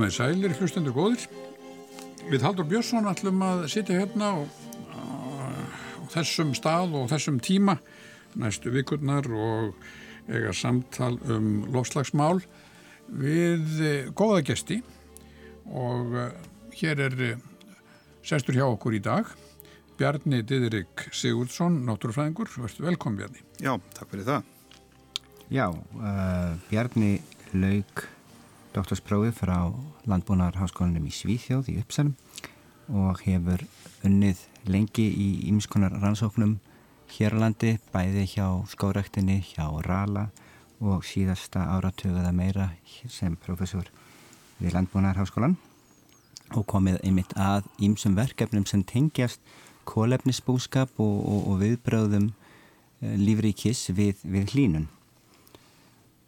Komið sælir, hlustendur góðir. Við Haldur Björnsson ætlum að sitja hérna og, á þessum stað og þessum tíma næstu vikurnar og eiga samtal um lofslagsmál við eh, góða gesti og eh, hér er eh, sestur hjá okkur í dag Bjarni Diðrik Sigurdsson, náttúrufræðingur. Verður velkom Bjarni. Já, takk fyrir það. Já, uh, Bjarni laug doktorsprófi frá Landbúnarháskólanum í Svíþjóð í Uppsalm og hefur unnið lengi í ýmskonar rannsóknum hér á landi, bæði hjá skórektinni, hjá Rala og síðasta áratöguða meira sem professor við Landbúnarháskólan og komið einmitt að ýmsum verkefnum sem tengjast kólefnisbúskap og, og, og viðbröðum eh, lífríkis við, við hlínun.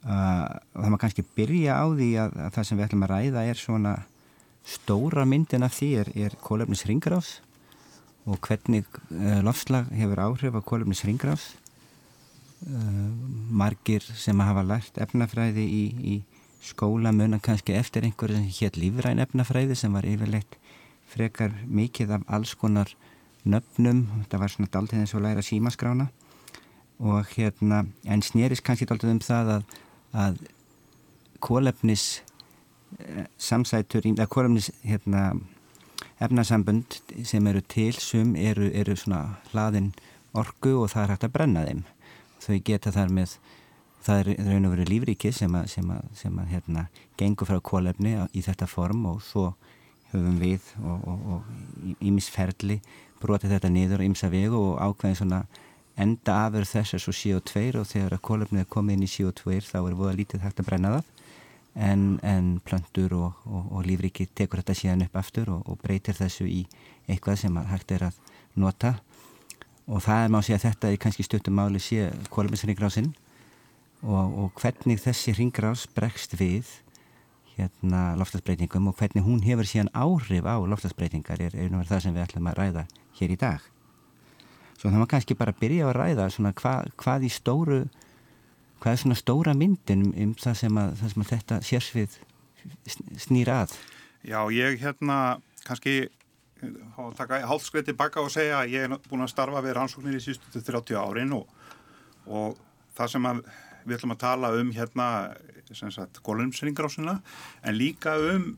Það maður kannski byrja á því að, að það sem við ætlum að ræða er svona stóra myndin af því er, er kólefnis ringgrás og hvernig uh, lofslag hefur áhrif á kólefnis ringgrás uh, margir sem hafa lært efnafræði í, í skóla muna kannski eftir einhverju sem hétt lífræn efnafræði sem var yfirleitt frekar mikið af alls konar nöfnum, þetta var svona daldið eins og læra símaskrána. Og hérna, en snýris kannski daldið um það að að kólefnis eh, samsætur, eða kólefnis hérna, efnasambund sem eru til sum eru, eru svona hlaðin orgu og það er hægt að brenna þeim. Þau geta þar með það er raun og verið lífríki sem að, sem að, sem að hérna, gengur frá kólefni í þetta form og svo höfum við og ímisferli brotið þetta niður á ímsa vegu og ákveðin svona enda afur þess er svo CO2 og þegar að kólöfnið komið inn í CO2 þá er voða lítið hægt að brenna það. En, en plöndur og, og, og lífriki tekur þetta síðan upp aftur og, og breytir þessu í eitthvað sem hægt er að nota. Og það er má sé að þetta er kannski stuttum máli sé kólöfnisringrásinn og hvernig þessi ringrás bregst við hérna loftasbreytingum og hvernig hún hefur síðan áhrif á loftasbreytingar er, er það sem við ætlum að ræða hér í dag Svo það var kannski bara að byrja að ræða svona hva, hvað í stóru, hvað er svona stóra myndin um, það, sem að, það sem að þetta sérsvið snýra að? Já, ég hérna kannski hálfskveiti baka og segja að ég er búin að starfa við rannsóknir í sístu 30 árin og, og það sem við ætlum að tala um hérna, gólumsringrásina en líka um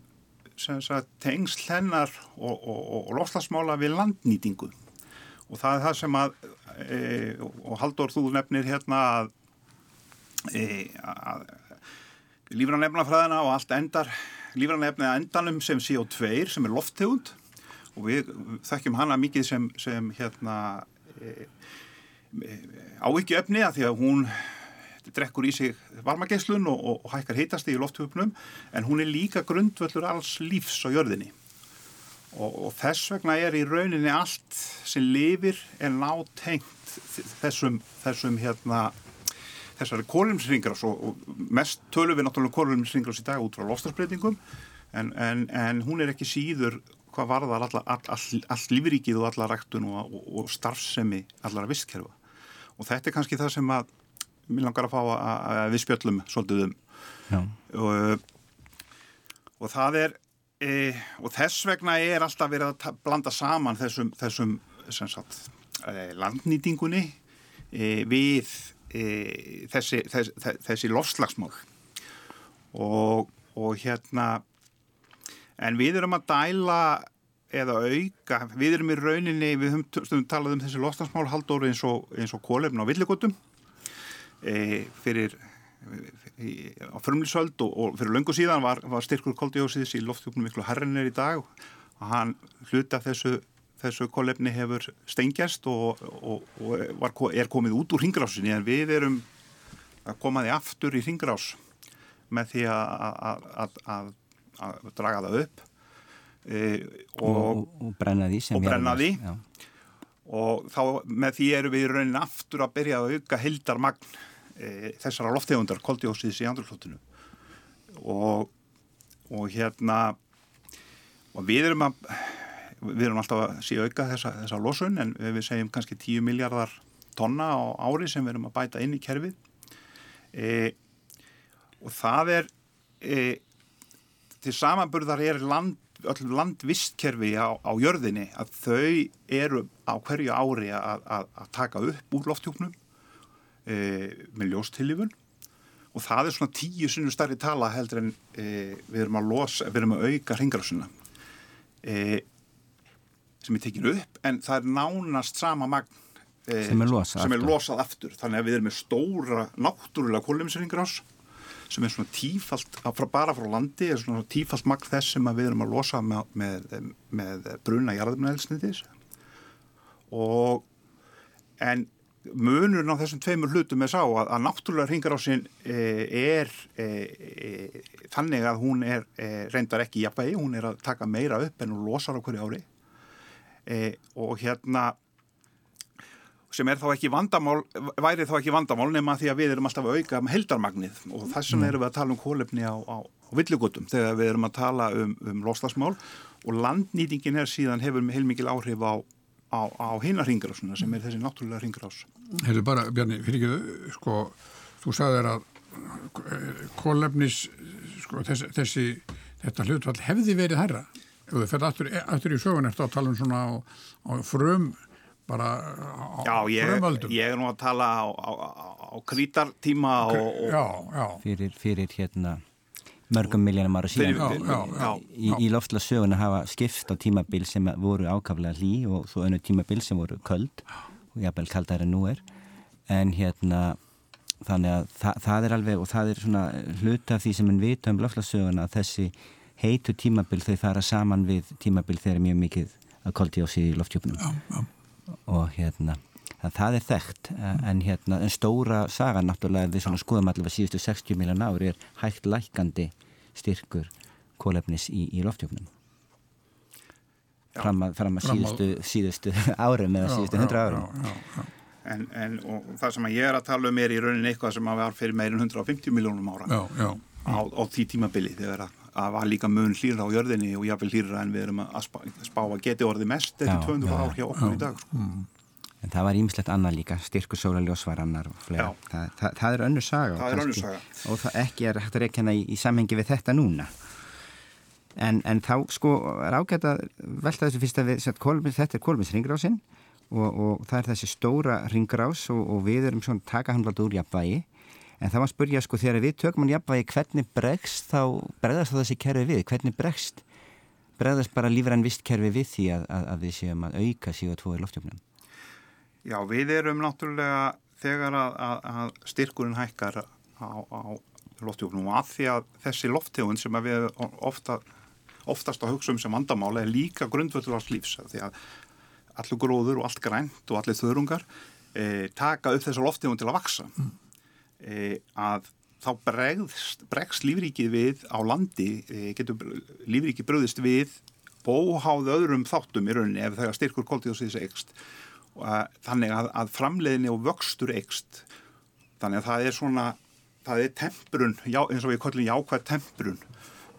sagt, tengsl hennar og, og, og lofslagsmála við landnýtingu og það er það sem að e, og Haldur þú nefnir hérna að, e, að lífran efnafræðina og allt endar lífran efnið endanum sem CO2 sem er lofttegund. Og við þekkjum hana mikið sem, sem hérna e, áhyggju efni að því að hún drekkur í sig varmageislun og, og, hækkar heitast í lofthjöfnum en hún er líka grundvöldur alls lífs á jörðinni og, og þess vegna er í rauninni allt sem lifir en nátengt þessum, þessum hérna þessari kólumsringrás og, og mest tölum við náttúrulega um kólumsringrás í dag út frá lofstarsbreytingum en, en, en hún er ekki síður hvað varðar all, all, all, all lífríkið og alla ræktun og, og starfsemi allara visskerfa og þetta er kannski það sem að mér langar að fá að, að við spjöllum svolítið um. Og, og það er e, og þess vegna er alltaf verið að blanda saman þessum, þessum sagt, e, landnýtingunni e, við e, þessi, þess, þessi lofslagsmál og, og hérna en við erum að dæla eða auka, við erum í rauninni við höfum talað um þessi lofslagsmál haldóri eins og, og kólefn á villikotum e, fyrir á förmlisöld og, og fyrir löngu síðan var, var styrkur koldioxiðs í lofthjóknum miklu herrinir í dag og hann hluta þessu, þessu kollefni hefur stengjast og, og, og var, er komið út úr hringrásinni en við erum að koma því aftur í hringrás með því að, draga það upp e, og brenna því og brenna því. og þá með því erum við raunin aftur að byrja að auka hildarmagn e, þessara loftegundar koldjósiðs í andurklótinu og, og hérna og við erum að við erum alltaf að síða auka þessa, þessa losun en við segjum kannski 10 miljardar tonna á ári sem við erum að bæta inn í kerfið. E, og það er e, til samanburðar er land, landvistkerfi á, á jörðinni að þau eru á hverju ári að, að, að taka upp úr lofthjúknum e, með ljóstillifun og það er svona tíu sinu starri tala heldur en e, við erum að losa, við erum að auka hringrásuna e, sem er tekin upp en það er nánast sama magn e, Sem er losað sem er losað aftur. Þannig að við erum með stóra náttúrulega kólumsringrás sem er svona tífalt frá, bara frá landi er svona tífalt magn þess sem við erum að losa með, með, með bruna jarðumnælsniðis og en munurinn á þessum tveimur hlutum er sá að, að náttúrulega hringarásin e, er e, e, þannig að hún er reyndar ekki jafnvegi, hún er að taka meira upp en hún losar á hverju ári. Og hérna sem er þá ekki vandamál, væri þá ekki vandamál nema því að við erum alltaf að auka heldarmagnið og þess vegna erum við að tala um kólefni á, á, á villugotum þegar við erum að tala um, um loslasmál og landnýtingin er síðan hefur heilmikil áhrif á, á, á hinnar ringrásuna sem er þessi náttúrulega ringrás. Hefur bara, Bjarni, fyrir ekki, sko, þú sagðir að kólefnis, sko, þessi, þessi, þetta hlutfall hefði verið herra. Ef þú fyrir aftur, aftur í sögun eftir að tala um svona á, á frum, bara á Já, ég, frumöldum. ég er nú að tala á, á, á, á krítartíma og, og Já, já, fyrir, fyrir hérna mörgum miljónum ára síðan. Já, já, já, í, í loftla söguna hafa skipt á tímabil sem voru ákaflega hlý og svo önnu tímabil sem voru köld og jafnvel kaldar en nú er. En hérna þannig að þa það er alveg og það er svona hluta af því sem við vita um loftla söguna að þessi heitu tímabil þau fara saman við tímabil þegar er mjög mikið að koldjósi í loftjöfnum já, já. og hérna það, það er þekkt en hérna en stóra saga náttúrulega við svona skoðum allavega síðustu 60 miljón ári er hægt lækandi styrkur kólefnis í, í loftjöfnum fram að, fram að að- síðustu, síðustu árum eða síðustu 100 árum Já, já, já. En, en og það sem að ég er að tala um er í rauninni eitthvað sem að var fyrir meirin 150 miljónum ára. Já, já, á, á því tímabili þegar að, að var líka mun hlýra á jörðinni og jáfnvel hlýra en við erum að spá, að geti orðið mest eftir Já, 200 já, ár hjá okkur í dag sko. En það var ímislegt annað líka styrkur sólaljós var annar og fleira. Það, það, það er önnur saga Það er önnur saga. og það ekki er hægt að reykjana í, í samhengi við þetta núna. En, en þá sko er ágætt að velta þessu fyrst að við, sett, kolmis, þetta er kolminsringrásin og, og það er þessi stóra ringrás og, og við erum svona taka hann úr jafnvægi. En það var að spurja sko þegar við tökum hann jafnvægi hvernig bregst þá bregðast þá þessi kerfi við, hvernig bregst bregðast bara lífrann vist kerfi við því að, að, að við séum að auka CO2 í loftjöfnum Já, við erum náttúrulega þegar að, að, að styrkurinn hækkar á, á loftjóknum og að því að þessi lofttegund sem við ofta, oftast að hugsa um sem vandamála er líka grundvöldur á lífs því að allur gróður og allt grænt og allir þörungar e, taka upp þessa lofttegund til að vaksa e, að þá bregst, bregst lífríkið við á landi, e, getur lífríkið bröðist við bóháð öðrum þáttum í rauninni ef þegar styrkur koldíðsins eikst og að, þannig að, að framleiðinni og vöxtur eikst þannig að það er svona það er temprun, já, eins og við kollum jákvæð temprun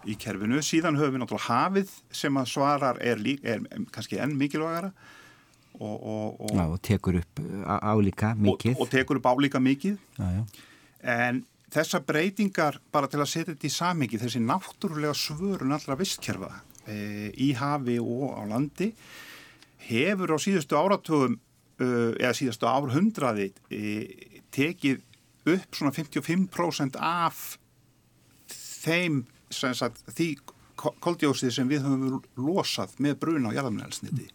í kerfinu. Síðan höfum við náttúrulega hafið sem að svarar er, lík, er kannski enn mikilvægara og, og, og, Já, og tekur upp á- álíka mikið. Og, og tekur upp álíka mikið. Já, en þessar breytingar bara til að setja þetta í samingi þessi náttúrulega svörun allra vistkerfa e, í hafi og á landi hefur á síðustu áratugum uh, eða síðustu árhundraði e, tekið upp svona 55% af þeim sagt, því koldjósið sem við höfum losað með bruna á jarðamennelsniti.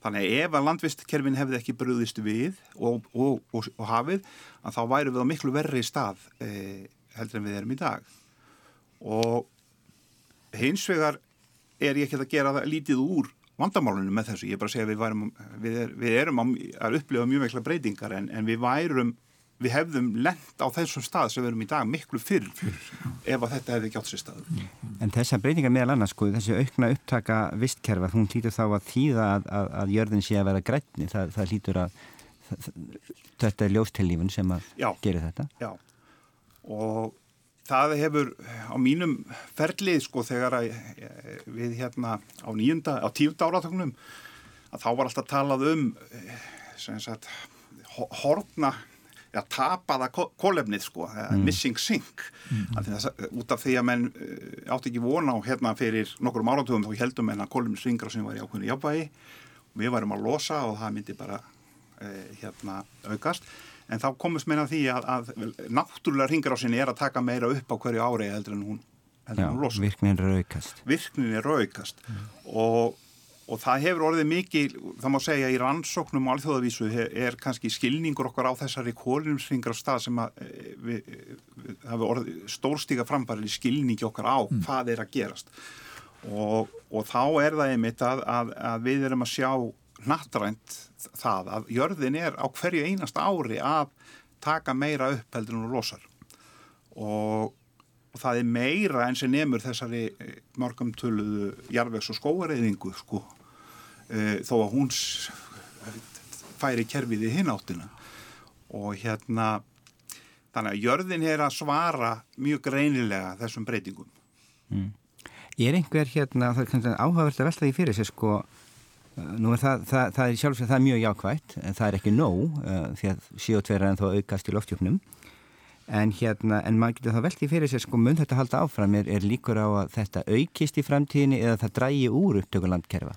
Þannig að ef að landvistkerfin hefði ekki bröðist við og, og, og, og hafið, þá væru við á miklu verri stað eh, heldur en við erum í dag. Og hins vegar er ég ekki að gera það lítið úr vandamálunum með þessu. Ég er bara að segja að við, værum, við, er, við erum að, upplifa mjög mikla breytingar en, en við værum við hefðum lent á þessum stað sem við erum í dag miklu fyrr, ef að þetta hefði ekki átt sér stað. En þessar breytingar meðal annars, sko, þessi aukna upptaka vistkerfa, hún hlýtur þá að þýða að, að, að jörðin sé að vera grætni, það, það hlýtur að það, þetta er ljóstillífun sem að gera þetta. Já, og það hefur á mínum ferlið sko þegar að eh, við hérna á nýjunda, á tíunda áratögnum að þá var alltaf talað um eh, sem sagt ho- horfna ja, tapaða kólefnið sko, mm. missing sink mm. þess, út af því að menn uh, átti ekki vona á hérna fyrir nokkur áratugum þá heldum en að kólefnisringra sem var í ákveðinu jáfnvægi og við varum að losa og það myndi bara uh, hérna aukast en þá komist meina því að, að náttúrulega ringrásinni er að taka meira upp á hverju ári heldur en hún, heldur Já, hún losa virknin er aukast virknin er aukast mm. og og það hefur orðið mikið, það má segja í rannsóknum og alþjóðavísu er kannski skilningur okkar á þessari kólinumsringar á stað sem að eh, við, við hafa orðið stórstíka frambarið í skilningi okkar á mm. hvað er að gerast og, og þá er það einmitt að, að, að við erum að sjá nattrænt það að jörðin er á hverju einasta ári að taka meira upp heldur en hún losar. Og og það er meira enn sem nefnur þessari eh, markamtöluðu jarvegs og skóareiðingu sko. E, þó að hún færi kerfið í hináttina og hérna þannig að jörðin er að svara mjög greinilega þessum breytingum. Mm. Er einhver hérna, það er áhugavert að velta því fyrir sig sko, nú er það, það, það er sjálfsveit það er mjög jákvægt, en það er ekki nóg uh, því að CO2 er ennþá aukast í loftjöfnum en hérna, en maður getur þá veltið fyrir sér sko mun þetta halda áfram, er, er líkur á að þetta aukist í framtíðinni eða það drægi úr upptökulandkerfa?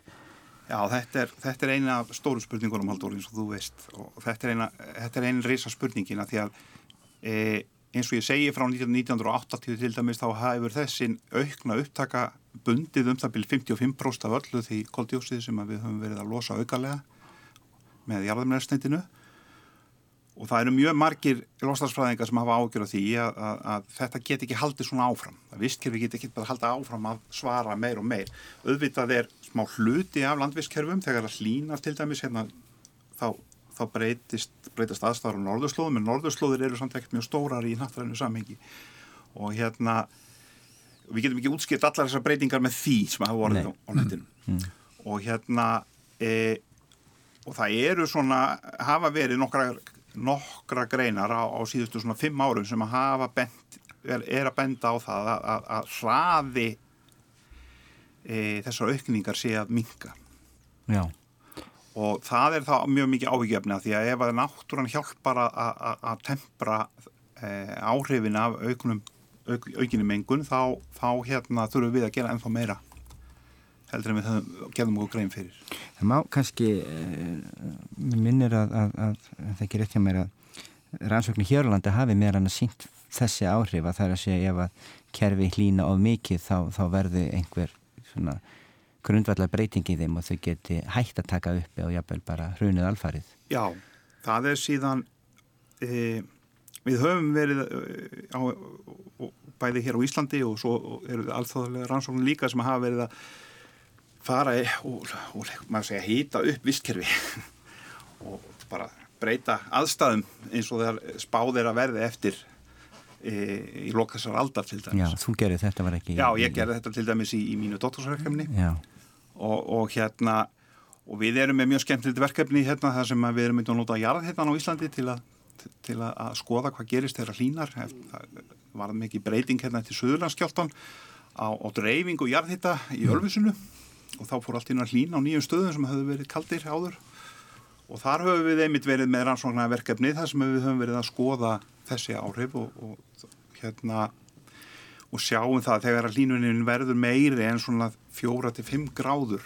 Já, þetta er, þetta er eina stóru spurningunum haldur eins og þú veist. Og þetta er eina, þetta er eina reysa spurningina því að e, eins og ég segi frá 1980 til dæmis þá hafur þessin aukna upptaka bundið um það byrjum 55% af öllu því koldjósið sem við höfum verið að losa aukalega með jarðamæðarstendinu og það eru mjög margir lostasfræðingar sem hafa ágjör á því að, að, að þetta get ekki haldið svona áfram. Að vistkerfi get ekki bara haldið áfram að svara meir og meir. Auðvitað er smá hluti af landvistkerfum þegar það hlínar til dæmis hérna, þá, þá breytist, breytist aðstæðar á norðurslóðum en norðurslóðir eru samt ekkert mjög stórar í náttúrulega samhengi. Og hérna við getum ekki útskilt allar þessar breytingar með því sem hafa vorið á, á netinu mm. mm. og hérna e, og það eru svona hafa verið nokkra nokkra greinar á, á síðustu svona fimm árum sem hafa bent, er, er að benda á það að, að, að hraði e, þessar aukningar sé að minka Já. og það er þá mjög mikið áhugjefni að því að ef að náttúran hjálpar að, tempra e, áhrifin af aukunum, auk, aukinni mengun þá, þá hérna þurfum við að gera ennþá meira heldur en við höfum, gefum okkur grein fyrir. Það má kannski, uh, minnir að, að, að, að það ekki hjá mér að rannsóknir Hjörlandi hafi meira en að sínt þessi áhrif að það er að segja ef að kerfi hlýna of mikið þá, þá verði einhver svona grundvallar breyting í þeim og þau geti hægt að taka uppi og jáfnvel bara hrunið alfarið. Já, það er síðan e, við höfum verið e, á, bæði hér á Íslandi og svo eru alþjóðlega rannsóknir líka sem hafa verið að fara og, og maður segja hýta upp vistkerfi og bara breyta aðstæðum eins og þegar spáðir að verði eftir e, í lokasar aldar til dæmis. Já, þú gerir þetta var ekki... Já, ég gerir þetta til dæmis í, í mínu dóttorsverkefni og, og hérna og við erum með mjög skemmtilegt verkefni hérna þar sem við erum myndið að nota jarð hérna á Íslandi til að, til að skoða hvað gerist þeirra hlínar. Var mikið breyting hérna til Suðurlandskjáltan á, á dreifingu jarðhitta í Ölfusinu. Og þá fór allt inn að hlýna á nýjum stöðum sem höfðu verið kaldir áður. Og þar höfum við einmitt verið með rannsóknar verkefni þar sem við höfum verið að skoða þessi áhrif og, og hérna og sjáum það þegar að hlýnunin verður meiri en svona fjóra til fimm gráður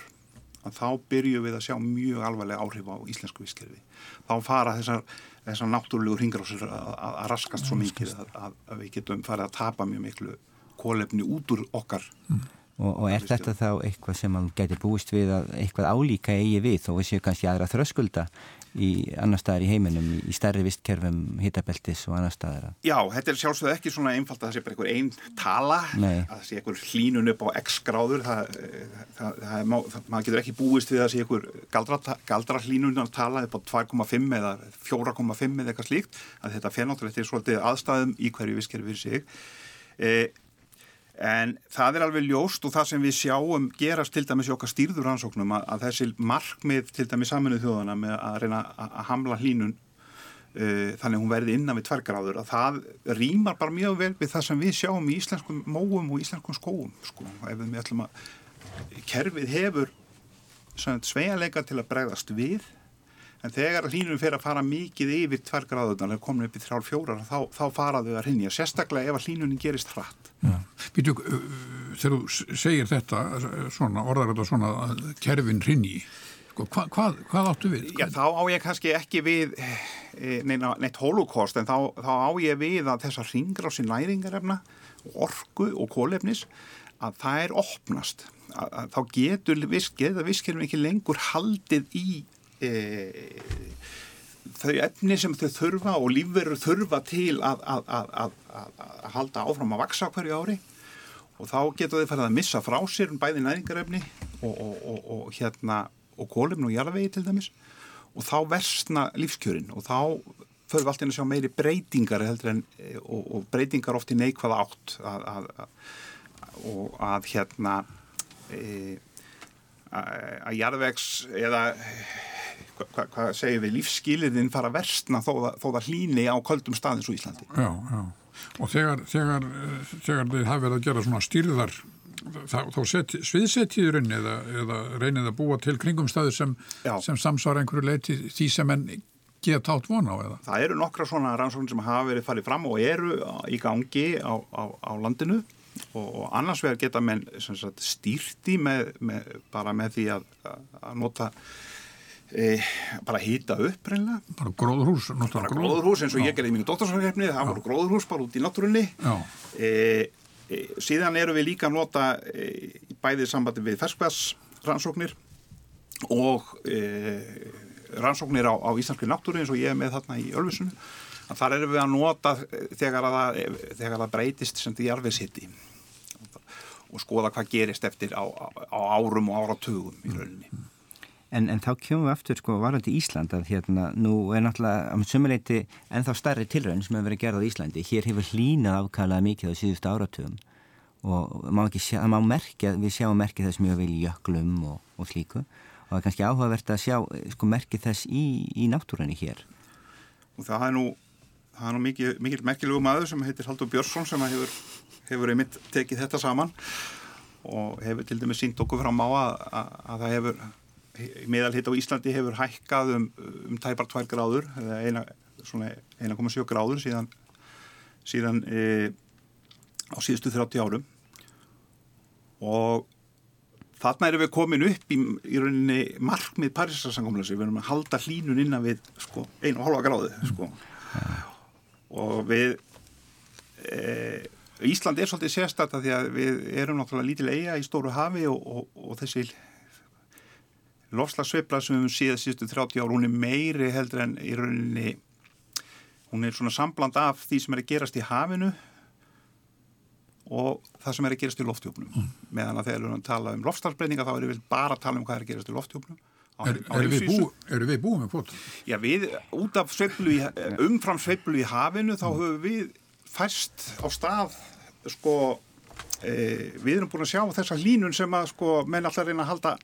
að þá byrju við að sjá mjög alvarlega áhrif á íslensku visskerfi þá fara þessar, þessar náttúrulegu að, að raskast svo mikið að, að við getum farið að tapa mjög miklu kólefni út úr okkar mm. Og, og er þetta þá eitthvað sem mann getur búist við að eitthvað álíka eigi við þó við séum kannski aðra þröskulda í annar staðar í heiminum, í stærri vistkerfum hittabeltis og annar staðar Já, þetta er sjálfsögðu ekki svona einfalt að það sé bara einhver einn tala, Nei. að það sé einhver hlínun upp á x gráður það, það, það, maður getur ekki búist við að sé einhver galdra, galdra hlínun að tala upp á 2,5 eða 4,5 eða eitthvað slíkt, að þetta fennáttur þetta er svolítið aðstæðum í hverju vistkerfi fyrir sig e, En það er alveg ljóst og það sem við sjáum gerast til dæmis í okkar stýrður ansóknum að, að þessi markmið til dæmis saminuð þjóðana með að reyna að hamla hlínun uh, þannig hún verði innan við tverrgráður að það rýmar bara mjög vel við það sem við sjáum í íslenskum móum og íslenskum skóum sko. Ef við ætlum að kerfið hefur sveianleika til að bregðast við en þegar hlínunum fer að fara mikið yfir tvær gráðunar, eða komin upp í þrjálf fjórar þá, þá fara þau að hrinja, sérstaklega ef að hlínunum gerist hratt. Býtu, uh, þegar þú segir þetta svona, orðar þetta svona að kerfin hrinji sko, hva, hvað, hvað áttu við? Já, þá á ég kannski ekki við e, neina, neitt holocaust en þá, þá á ég við að þessar ringrási næringarefna, orku og kólefnis að það er opnast. Að, að þá getur viskið að visskjörnum ekki lengur haldið í e, þau efni sem þau þurfa og lífverður þurfa til að, að, að halda áfram að vaksa hverju ári. Og þá getur þau farið að missa frá sér um bæði næringarefni og, og, og, og hérna og kólefn og jarðvegi til dæmis. Og þá versna lífskjörin og þá förum við alltaf að sjá meiri breytingar en, og, og breytingar oft í neikvæða átt að, að, að, og að hérna e, að jarðvegs eða hvað hva segir við lífskilirinn fara að versna þó, þó það hlýni á köldum staðins úr Íslandi. Já, já, og þegar þegar, þegar þið hafi verið að gera svona stýrðar þá, þá sviðsettíðurinn eða, eða reynið að búa til kringumstæður sem, sem samsvara einhverju leiti því sem enn geta átt vona á eða? Það eru nokkra svona rannsóknir sem hafa verið farið fram og eru í gangi á, á, á landinu. Og, og annars vegar geta menn sagt, stýrti með, með, bara með því að, að nota E, bara hýta upp reynlega bara gróðurhús bara gróðurhús. eins og Já. ég gerði í mjög dóttarsvarkefni það voru gróðurhús bara út í náttúrunni. E, e, síðan eru við líka að nota e, bæðið sambandi við ferskvæðsrannsóknir og e, rannsóknir á, á íslenski náttúru eins og ég er með þarna í Ölfusunum þar eru við að nota þegar að, þegar að breytist sem því arfiðsitti og skoða hvað gerist eftir á, á árum og áratugum í rauninni En, en þá kjóum við aftur sko varandi Ísland að hérna nú er náttúrulega á sumuleiti ennþá starri tilraun sem hefur verið gerð á Íslandi. Hér hefur hlínað afkælað mikið á síðustu áratugum og má sjá, má merkja, við sjáum merkið þess mjög vel í jöklum og, og slíku og það er kannski áhugavert að sjá sko merkið þess í, í náttúrunni hér. Og það er nú, það er nú mikil, mikil merkilegu maður sem heitir Haldur Björnsson sem hefur, hefur einmitt tekið þetta saman og hefur til dæmis sínt okkur fram á að, að, að það hefur meðalhitt á Íslandi hefur hækkað um, um tæpar 2 gráður eða 1,7 gráður síðan, síðan e, á síðustu 30 árum og þarna erum við komin upp í, í rauninni markmið Parísarsankomlösi, við erum að halda hlínun innan við sko, 1,5 gráðu sko. og við e, Ísland er svolítið sérstætt að því að við erum náttúrulega lítil eiga í stóru hafi og, og, og þessi lofslagsveifla sem við höfum síðan síðustu 30 ár, hún er meiri heldur en í rauninni hún er svona sambland af því sem er að gerast í hafinu og það sem er að gerast í loftjóknum mm. meðan að þegar við höfum að tala um lofslagsbreyninga þá erum við bara að tala um hvað er að gerast í loftjóknum Er, er við bú, eru við búið með kvot? Já, við, út af sveiflu í, umfram sveiflu í hafinu þá höfum við færst á stað sko, e, við erum búin að sjá þessa línun sem að sko menn alltaf reyna að halda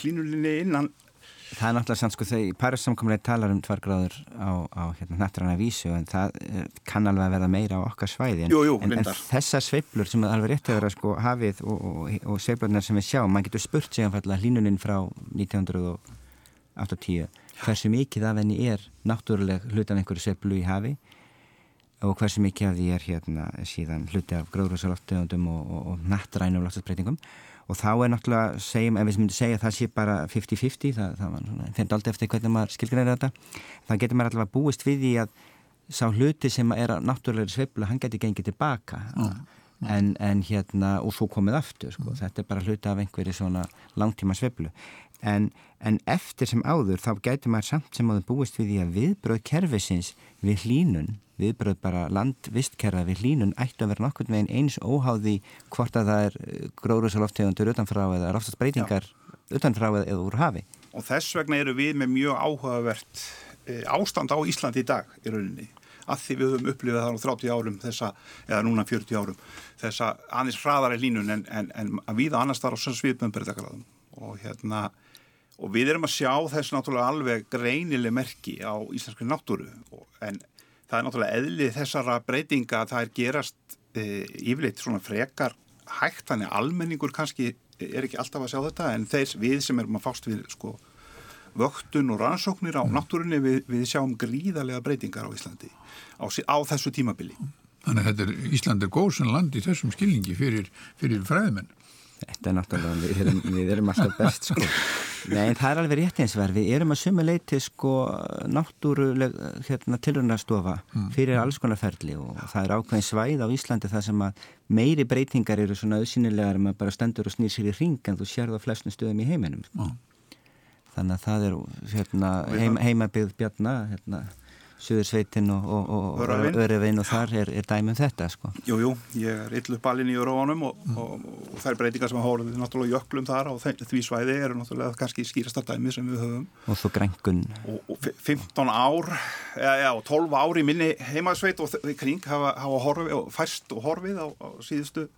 hlínulinni innan. Það er náttúrulega sann sko þegar Paris samkomlega talar um tvær gráður á, á hérna, nætturana vísu en það er, kann alveg að verða meira á okkar svæði en, jú, jú, en, en þessar sveiblur sem er alveg rétt að vera sko hafið og, og, og sveiflurnar sem við sjáum, mann getur spurt sig að hlínuninn frá 1980 hversu mikið af henni er náttúruleg hlut af einhverju sveiflu í hafi og hversu mikið af því er hérna síðan hluti af gróðrúsaloftegundum og, og og loftasbreytingum og þá er náttúrulega, segjum, ef við myndum segja að það sé bara 50-50, það, það finnst aldrei eftir hvernig maður skilgræðir þetta, þá getur maður allavega búist við því að sá hluti sem er náttúrulega sveiflu, hann getur gengið tilbaka mm. En, en hérna, og svo komið aftur, sko, mm. þetta er bara hluti af einhverju svona langtíma sveiflu. En, en eftir sem áður, þá getur maður samt sem áður búist við því að viðbröð kerfisins við hlínun viðbröð bara landvistkerra við hlínun ættu að vera nokkur með eins óháði hvort að það er eh, gróðrúsaloftegundur utanfrá eða ráfstastbreytingar utanfrá eða úr hafi. Og þess vegna eru við með mjög áhugavert e, ástand á Íslandi í dag í rauninni. Að því við höfum upplifað það á 30 árum þessa, eða núna 40 árum þessa aðeins hraðari línun en, en, en að við annars þar á svipmömberðagraðum og hérna og við erum að sjá þess náttúrulega alveg greinileg merki á íslenski náttúru en það er náttúrulega eðlið þessara breytinga að það er gerast e, yfirleitt svona frekar hægt, þannig almenningur kannski er ekki alltaf að sjá þetta en þeir við sem erum að fást við sko vöktun og rannsóknir á náttúrunni við, við sjáum gríðarlega breytingar á Íslandi á, á þessu tímabili. Þannig að er, Ísland er góð sem land í þessum skilningi fyrir, fyrir fræðmenn. Þetta er náttúrulega, við erum, við erum alltaf best sko. Nei, það er alveg rétt eins verð. Við erum að suma leiti sko náttúruleg hérna, tilrunarstofa mm. fyrir alls konar ferli og það er ákveðin svæð á Íslandi það sem að meiri breytingar eru svona auðsynilegar en maður bara stendur og snýr sér í ring en þú sér það á flestum stöðum í heiminum. Sko. Mm. Þannig að það er hérna, heim, heimabið bjarna, hérna Suðursveitin og, og, og Örevin og þar er, er dæmum þetta sko. Jú, jú, ég er illu balin í Örevanum og, mm. og þær breytingar sem hafa hórið náttúrulega jöklum þar og því svæði eru náttúrulega kannski skýrastar dæmi sem við höfum. Og þú grængun. Og 15 ár, ja, ja, 12 ár í minni heimasveit og kring hafa, hafa horfið, fæst og horfið á, á síðustu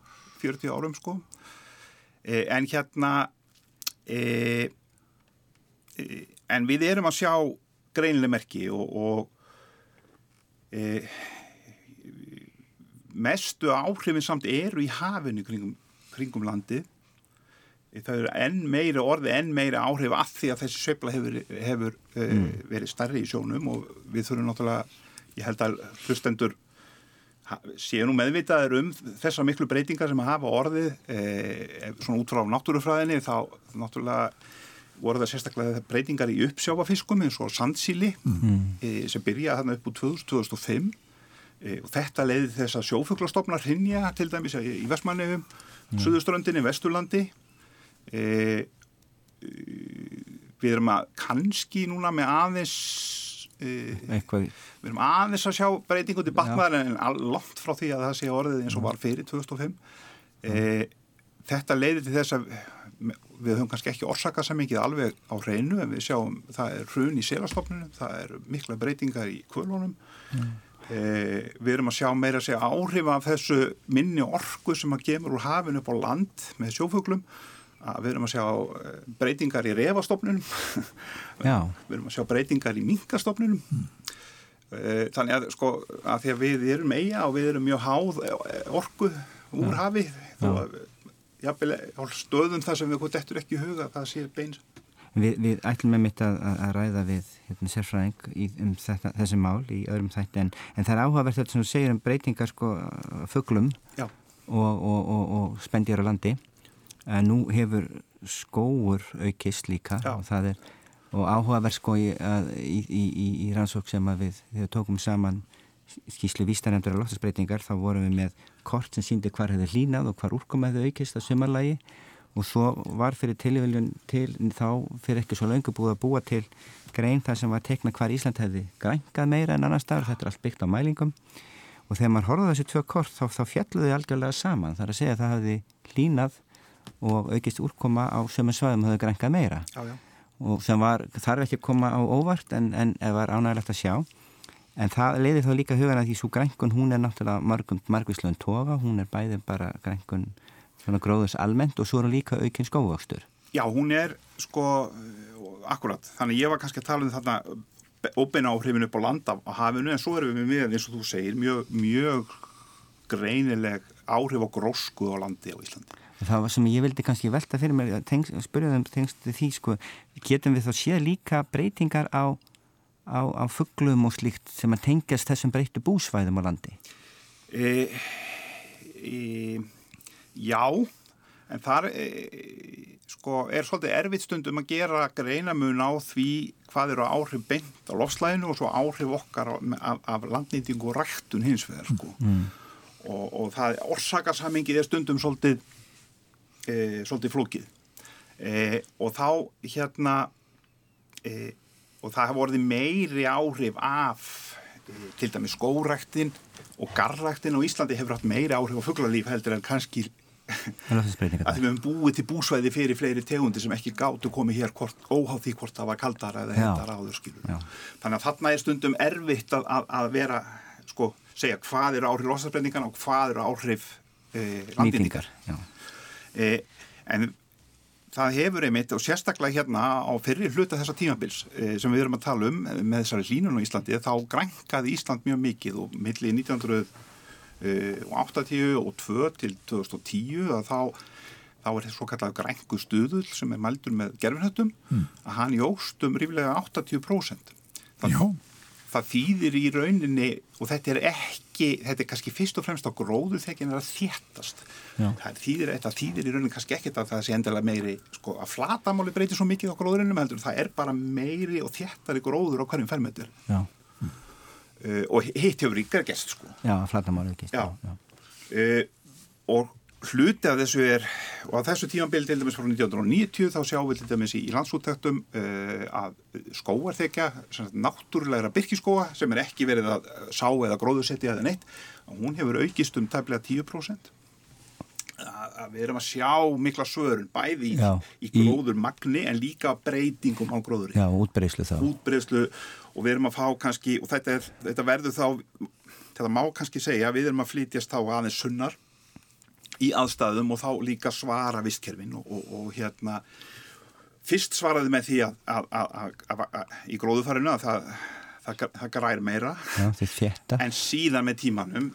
40 árum sko. E, en hérna, e, e, en við erum að sjá greinlega merki og e, mestu áhrifin samt eru í hafinu kringum, kringum landi e, það eru enn meiri orði, enn meiri áhrif að því að þessi söfla hefur, hefur e, mm. verið starri í sjónum og við þurfum náttúrulega, ég held að hlustendur séu nú meðvitaður um þessar miklu breytingar sem að hafa orðið e, svona út frá náttúrufræðinni þá náttúrulega voru það sérstaklega breytingar í uppsjáfafiskum eins og sandsíli mm. e, sem byrjaði þarna upp úr 2000-2005 e, og þetta leiði þess að sjófuglastofnar hrinja til dæmis í Vestmannefum, mm. Suðuströndinni, Vesturlandi við erum að kannski núna með aðeins Eitthvað. við erum aðeins að sjá breytingu til bakmaður en langt frá því að það sé orðið eins og var fyrir 2005 e, þetta leiði til þess að við höfum kannski ekki orsaka samingið alveg á hreinu en við sjáum það er hrun í selastofnunum, það er mikla breytingar í kvölunum. Mm. e, við erum að sjá meira að segja áhrif af þessu minni orku sem að gemur úr hafinu upp á land með sjófuglum. Að við erum að sjá breytingar í refastofnunum við erum að sjá breytingar í minkastofnunum mm. e, þannig að sko að því að við erum eiga og við erum mjög háð orku úr hafi þó að jafnvel stöðum þar sem við hvað dettur ekki í huga það sé beins Við, við ætlum með mitt að, að ræða við hérna, sérfræðing í, um þetta, þessi mál í öðrum þætti en, en það er áhugavert þetta sem þú segir um breytingar sko fugglum og, og, og, og spendjar á landi en nú hefur skóur aukist líka Já. og það er og áhugavert sko í, í, í rannsók sem við, við tókum saman skýslu vístarendur af loftasbreytingar þá vorum við með kort sem síndi hvar hefði hlínað og hvar úrkomaði aukist að sumarlægi og svo var fyrir tilvíljun til þá fyrir ekki svo laungu búið að búa til grein þar sem var tekna hvar Ísland hefði grængað meira en annar staður, þetta er allt byggt á mælingum. Og þegar maður horfaði þessi tvö kort þá, þá fjalluði algjörlega saman. Þar að segja að það hefði hlínað og aukist úrkoma á sömum svaðum hefði grængað meira. Já, já. og sem var, þarf ekki að koma á óvart en, en var ánægilegt að sjá En það leiðir þá líka hugan að því svo grænkun hún er náttúrulega margvísluðin toga, hún er bæði bara grænkun gróðus almennt og svo er hún líka aukinn skóvöxtur. Já, hún er sko, akkurat, þannig ég var kannski að tala um þarna óbeina áhrifin upp á landa á hafinu en svo erum við með, eins og þú segir, mjög, mjög greinileg áhrif á grósku á landi á Íslandi. Það sem ég vildi kannski velta fyrir mér, spurðum tengst því sko, getum við þá séð líka breytingar á á, á fugglum og slíkt sem að tengjast þessum breyttu búsvæðum á landi? E, e, já, en þar e, sko, er svolítið erfitt stundum að gera greinamun á því hvað eru áhrif beint á lofslæðinu og svo áhrif okkar af, af landnýtingu og rættun hins vegar sko. Mm. Og, og það orsakasamingið er stundum svolítið, e, svolítið flókið e, og þá hérna e, og það hafa vorið meiri áhrif af til dæmi skóræktin og garræktin og Íslandi hefur haft meiri áhrif á fugglarlíf heldur en kannski að því við hefum búið til búsvæði fyrir fleiri tegundi sem ekki gáttu komið hér hvort, óháð því hvort það var kaldara eða hendara áður þannig að þarna er stundum erfitt að, að, að vera sko, segja hvað eru áhrif losasbreyningan og hvað eru áhrif eh, landinningar eh, en það hefur einmitt og sérstaklega hérna á fyrir hluta þessa tímabils eh, sem við erum að tala um eh, með þessari hlínun á Íslandi þá grænkaði Ísland mjög mikið og millir 1980 og 2 til 2010 að þá þá er þetta svo kallað grængu stuðul sem er mældur með gerfinhöttum mm. að hann jóst um ríflega 80%. Það, Já. Það þýðir í rauninni og þetta er ekki, þetta er kannski fyrst og fremst á gróðu þegar það er að þéttast. Það þýðir, þetta þýðir í rauninni kannski ekkert að það sé endilega meiri, sko að flatamáli breytir svo mikið á gróðurinnum heldur, það er bara meiri og þéttari gróður á hverjum fermetur Já, uh, og hitt hefur ríkar gest sko. já, flatamáli. Já. Uh, og hluti af þessu er og á þessu tímanbili til dæmis frá 1990 þá sjáum við til dæmis í, í landsúttektum uh, að skóarþekja náttúrulegra byrkiskóa sem er ekki verið að sá eða gróðusetti eða neitt, hún hefur aukist um tæplega 10% að, við erum að sjá mikla svörun bæði í, Já, í í- gróður magni en líka breytingum á gróðuri Já, útbreyslu þá. útbreyðslu og við erum að fá kannski og þetta, er, þetta verður þá þetta má kannski segja, við erum að flytjast þá aðeins sunnar í aðstæðum og þá líka svara vistkerfin og, og, og hérna fyrst svaraði með því að, að, að, að, í gróðufarinu að það, það, það græri meira. Já, en síðan með tímanum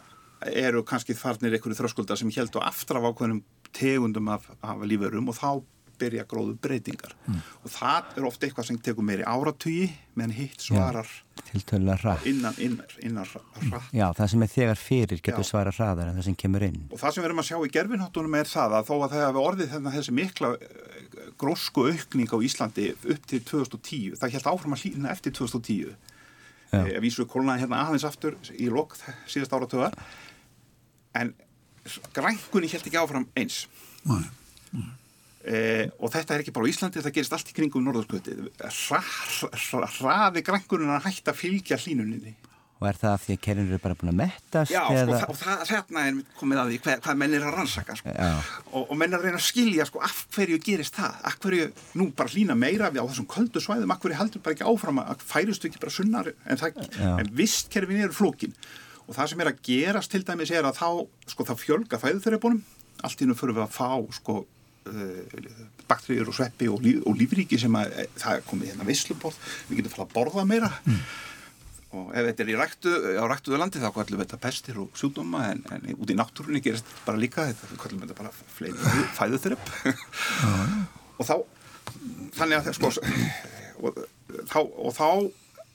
eru kannski þarnir einhverju þröskuldar sem heldur aftur af ákveðnum tegundum af, af lífurum og þá byrja gróðu breytingar og það er ofta eitthvað sem tekur meiri áratugi meðan hitt svarar rætt. innan, innan, innan rætt Já, það sem er þegar fyrir getur Já. svara hraðar en það sem kemur inn. og það sem við erum að sjá í gerfinháttunum er það að þó að það hefur orðið þennan þessi mikla eh, grósku aukning á Íslandi upp til 2010, það held áfram að hlýna eftir 2010 Já. e, vísu kólnaði hérna aðeins aftur í lok síðast áratöðar en grænkunni held ekki áfram eins Nei. E, og þetta er ekki bara á Íslandi, þetta gerist allt í kringum norðurskvötið hraði grænkunnin að hætta að fylgja hlínuninni Og er það af því að kerrin eru bara búin að mettast? Já, sko, eða... það, og það, þarna er komið að því hvað, hvað menn er að rannsaka sko. Og, og menn er að reyna að skilja sko, af hverju gerist það, af hverju nú bara hlýna meira við á þessum köldu svæðum? Af hverju heldur bara ekki áfram að færustu ekki bara sunnar en, það, en vistkerfin eru flókin? Og það sem er að gerast til dæmis er að þá, sko, það fjölga fæðuþreibunum allt í nú fyrir við að fá sko, uh, bakteríur og sveppi og, líf, og lífríki sem að eh, það er komið hérna visluborð, við getum fara að borða meira. Og ef þetta er í ræktu, á ræktuðu landi þá kallum við þetta pestir og sjúkdóma en, en út í náttúrunni gerist bara líka þetta. Við kallum þetta bara fleiri fæðu þurrp og þá þannig að sko og þá, og þá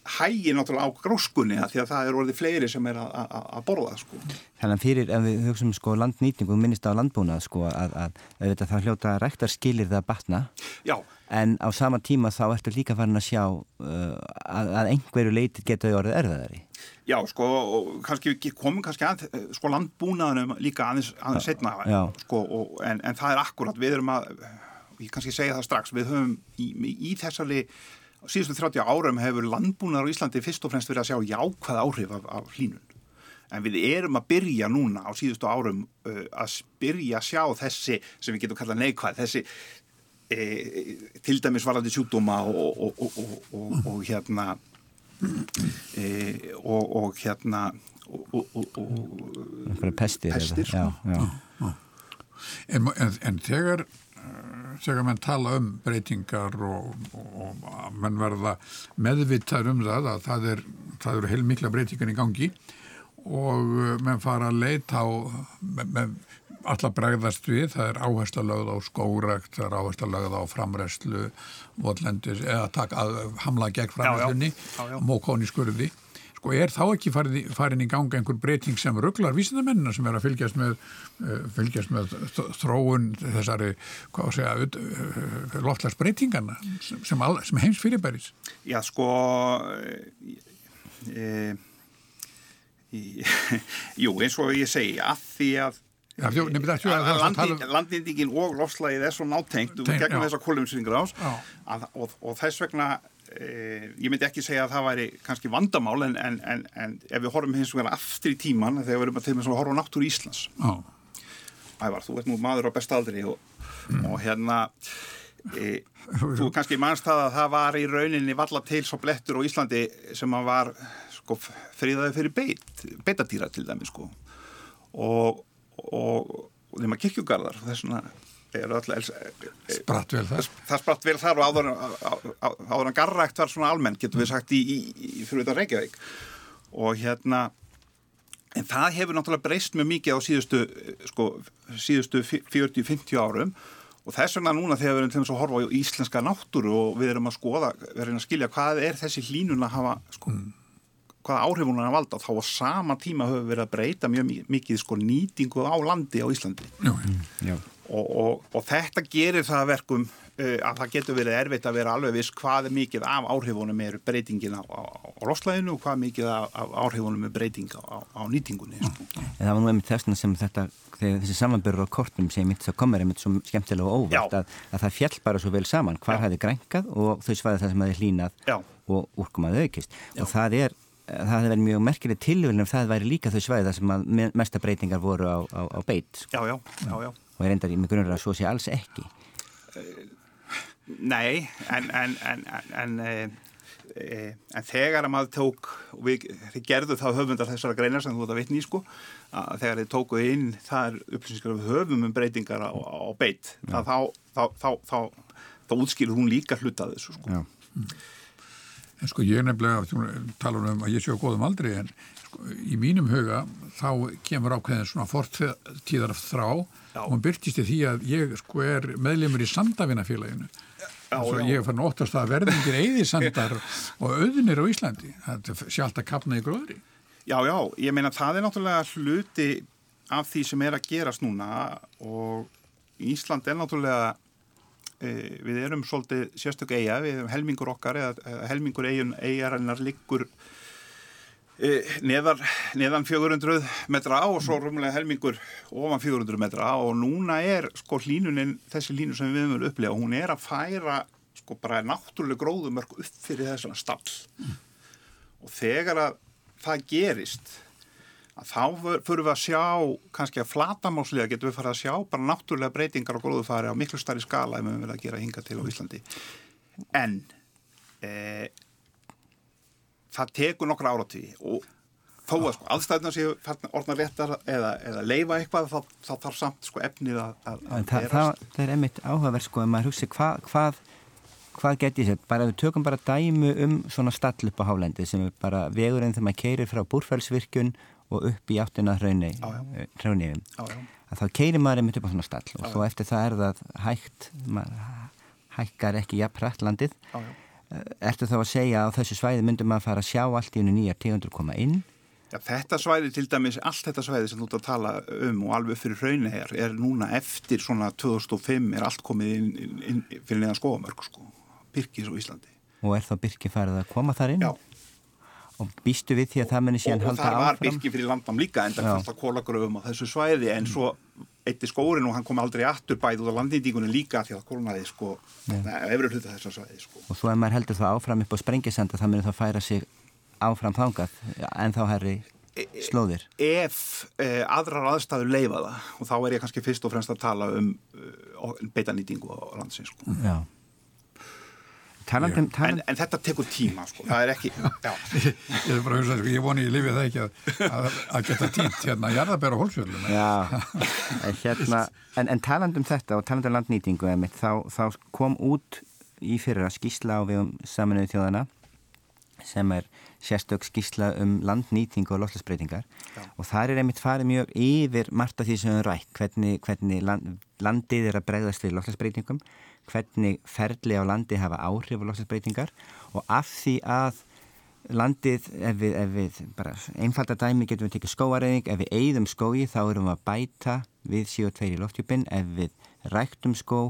hægir náttúrulega á gróskunni því að það er orðið fleiri sem er að, borða sko. Þannig að fyrir, ef við hugsaum sko landnýtingu, minnist á landbúnað sko að, að, að þetta það hljóta ræktar skilir það að batna Já, en á sama tíma þá ertu líka farin að sjá uh, að, að einhverju leiti geta orðið erðaðari. já, sko og kannski við komum kannski að sko landbúnaðunum líka aðeins, aðeins setna sko, og, en, en það er akkurat, við erum að ég kannski segja það strax, við höfum í, í þessari síðustu 30 árum hefur landbúnaður á Íslandi fyrst og fremst verið að sjá jákvæð áhrif af, af hlínun en við erum að byrja núna á síðustu árum uh, að byrja að sjá þessi sem við getum kallað neikvæð þessi e, til dæmis varandi sjúkdóma og, og, og, og, og hérna e, og hérna og pestir. Pestir, eða, sko. Já, já. En, en, en þegar, þegar menn tala um breytingar og, og, og menn verða meðvittar um það að það, er, það eru heilmikla breytingar í gangi og uh, menn fara að leita á allar bregðast við, það er áhersla lögð á skórakt, það er áhersla lögð á framræslu, votlendis eða að hamla gegn framræslunni Já, já. mókón í skurði sko er þá ekki farið, farin í ganga einhver breyting sem rugglar vísindamennina sem er að fylgjast með, uh, fylgjast með þróun þessari uh, loftlagsbreytingana sem, sem, sem heims fyrirbæris? Já, sko e, e, Jú, eins og ég segi að því að Já, þjó- nefnir það ekki að það að landi, tala um- og lofslagið er svo nátengt og Tengt, gegnum þessar kolumsringur ás og, þess vegna ég myndi ekki segja að það væri kannski vandamál en, en, en, en ef við horfum hins vegar aftur í tíman þegar við erum að til með að horfa á náttúru Íslands. Já, Ævar, þú ert nú maður á bestaldri og, og hérna e, þú kannski mannst það að það var í rauninni valla til svo blettur á Íslandi sem að var sko friðaði fyrir beit, beitadýra til dæmi sko. Og, og, og þeim að kirkjugarðar þessuna spratt vel það það spratt vel þar og áður, á- áður en garrækt var svona almenn, getur við sagt í, í, í fyrir þetta Reykjavík. Og hérna en það hefur náttúrulega breyst mjög mikið á síðustu sko, síðustu 40-50 árum. Og þess vegna núna þegar við erum til þess að horfa á íslenska náttúru og við erum að skoða, við erum að skilja hvað er þessi hlínun að hafa sko, hvaða áhrifunar að valda þá á sama tíma höfum við verið að breyta mjög mikið sko nýtingu á landi á Íslandi. Já, Já. Og, og, og þetta gerir það verkum uh, að það getur verið erfitt að vera alveg viss hvað er mikið af áhrifunum er breytingin á, á, á roslæðinu og hvað mikið af, af áhrifunum er breyting á, á nýtingunni sko. En það var nú einmitt þessna sem þetta, þessi samanbyrður á kortum sem mitt það komur einmitt svo skemmtilega og óvart að, að það fjall bara svo vel saman, Já. hæði grænkað og þau svaði það sem hafi hlínað Já. og úrkomaði aukist Já. og það er, það hefði verið mjög merkileg tilvölin ef það væri líka þau svaði það sem að me- mesta breytingar voru á, á, á beit sko. Já, já, já, já og er endar í mig grunnur að svo sé alls ekki Nei, en, en, en, en, en, e, e, en þegar að maður tók, og við, þið gerðu þá höfundar þessara greinar sem þú ert að vitni í sko, að þegar þið tókuð inn þar upplýsingar við höfum um breytingar á, á beitt, þá, þá, þá, þá, þá, þá útskýrur hún líka hluta af þessu sko. Já. En sko ég nefnilega þú talar um að ég sé á góðum aldri en í mínum huga þá kemur ákveðin svona fortíðar þrá Já. og hún byrtist í því að ég sko er meðlemur í Sandavinnafélaginu. Já. ég er farin að óttast að verðingir eigði sandar og auðnir á Íslandi. Það sé alltaf kapna í gróðri. Já, já, ég meina það er náttúrulega hluti af því sem er að gerast núna og Ísland er náttúrulega e, við erum svolítið sérstök eiga, við erum helmingur okkar eða, helmingur eigun eigarinnar liggur neðar, neðan 400 metra og svo rúmlega helmingur ofan 400 metra og núna er sko hlínunin, þessi línu sem við höfum upplega, hún er að færa sko bara náttúrulega gróðumörk upp fyrir þessana stall. Og þegar að það gerist að þá fyrir við að sjá kannski að flatamáslega getum við farið að sjá bara náttúrulega breytingar og gróðufari á miklu starri skala ef við höfum verið að gera hinga til á Íslandi. En e, það tekur nokkra áratví og þó að sko aðstæðna séu orðna réttar eða, eða leifa eitthvað þá, þá þarf samt sko efnið að, að það, er einmitt áhugaverð sko að maður hugsi hva, hvað hvað get ég sett, bara við tökum bara dæmu um svona stall upp á hálendi sem er bara vegurinn þegar maður keirir frá búrfælsvirkjun og upp í já. hraunniðum já. að þá keirir maður einmitt upp á svona stall og Já, svo eftir það er það hægt maður hækkar ekki jafn hrætt Eh, Ertu þá að segja að á þessu svæði myndum maður fara að sjá allt í unni nýjar tegundur koma inn? Já, þetta svæði til dæmis, allt þetta svæði sem þú ert að tala um og alveg fyrir hraunhegar er núna eftir svona 2005 er allt komið inn, inn, inn fyrir neðan skóamörk sko, Birkis og Íslandi. og er þá Birki farið að koma þar inn? Já, og býstu við því að það og, síðan og halda það var áfram? Birki fyrir landam líka en það fannst að kólagröfum á þessu svæði en svo eitti skórin og hann kom aldrei aftur bæð út á landnýtingunni líka því að kólnaði sko, efri hluta þessar svæði sko. og svo ef maður heldur það áfram upp á sprengisanda það muni þá færa sig áfram þangað en þá herri slóðir. Ef eh, aðrar aðstæður leifa það og þá er ég kannski fyrst og fremst að tala um uh, beitanýtingu á landsins sko. Já Talandi, um- en, talandi, en þetta tekur tíma sko. það er ekki. Ég er bara að hugsa, sko, ég voni ég lifið það ekki að, að, að geta tínt hérna jarðabæra hólsfjöldum. Já, en hérna, en, en talandum þetta og talandum landnýtingu einmitt, þá, þá kom út í fyrra skísla á við um saminuðu þjóðana sem er sérstök skísla um landnýtingu og loslasbreytingar og þar er einmitt farið mjög yfir margt af því sem við rætt, hvernig, hvernig land, landið er að bregðast við loslasbreytingum, hvernig ferli á landi hafa áhrif á loslasbreytingar og af því að landið, ef við, ef við bara einfalda dæmi getum við tekið skóareðing, ef við eigðum skói þá erum við að bæta við CO2 í loftjúpin, ef við ræktum skó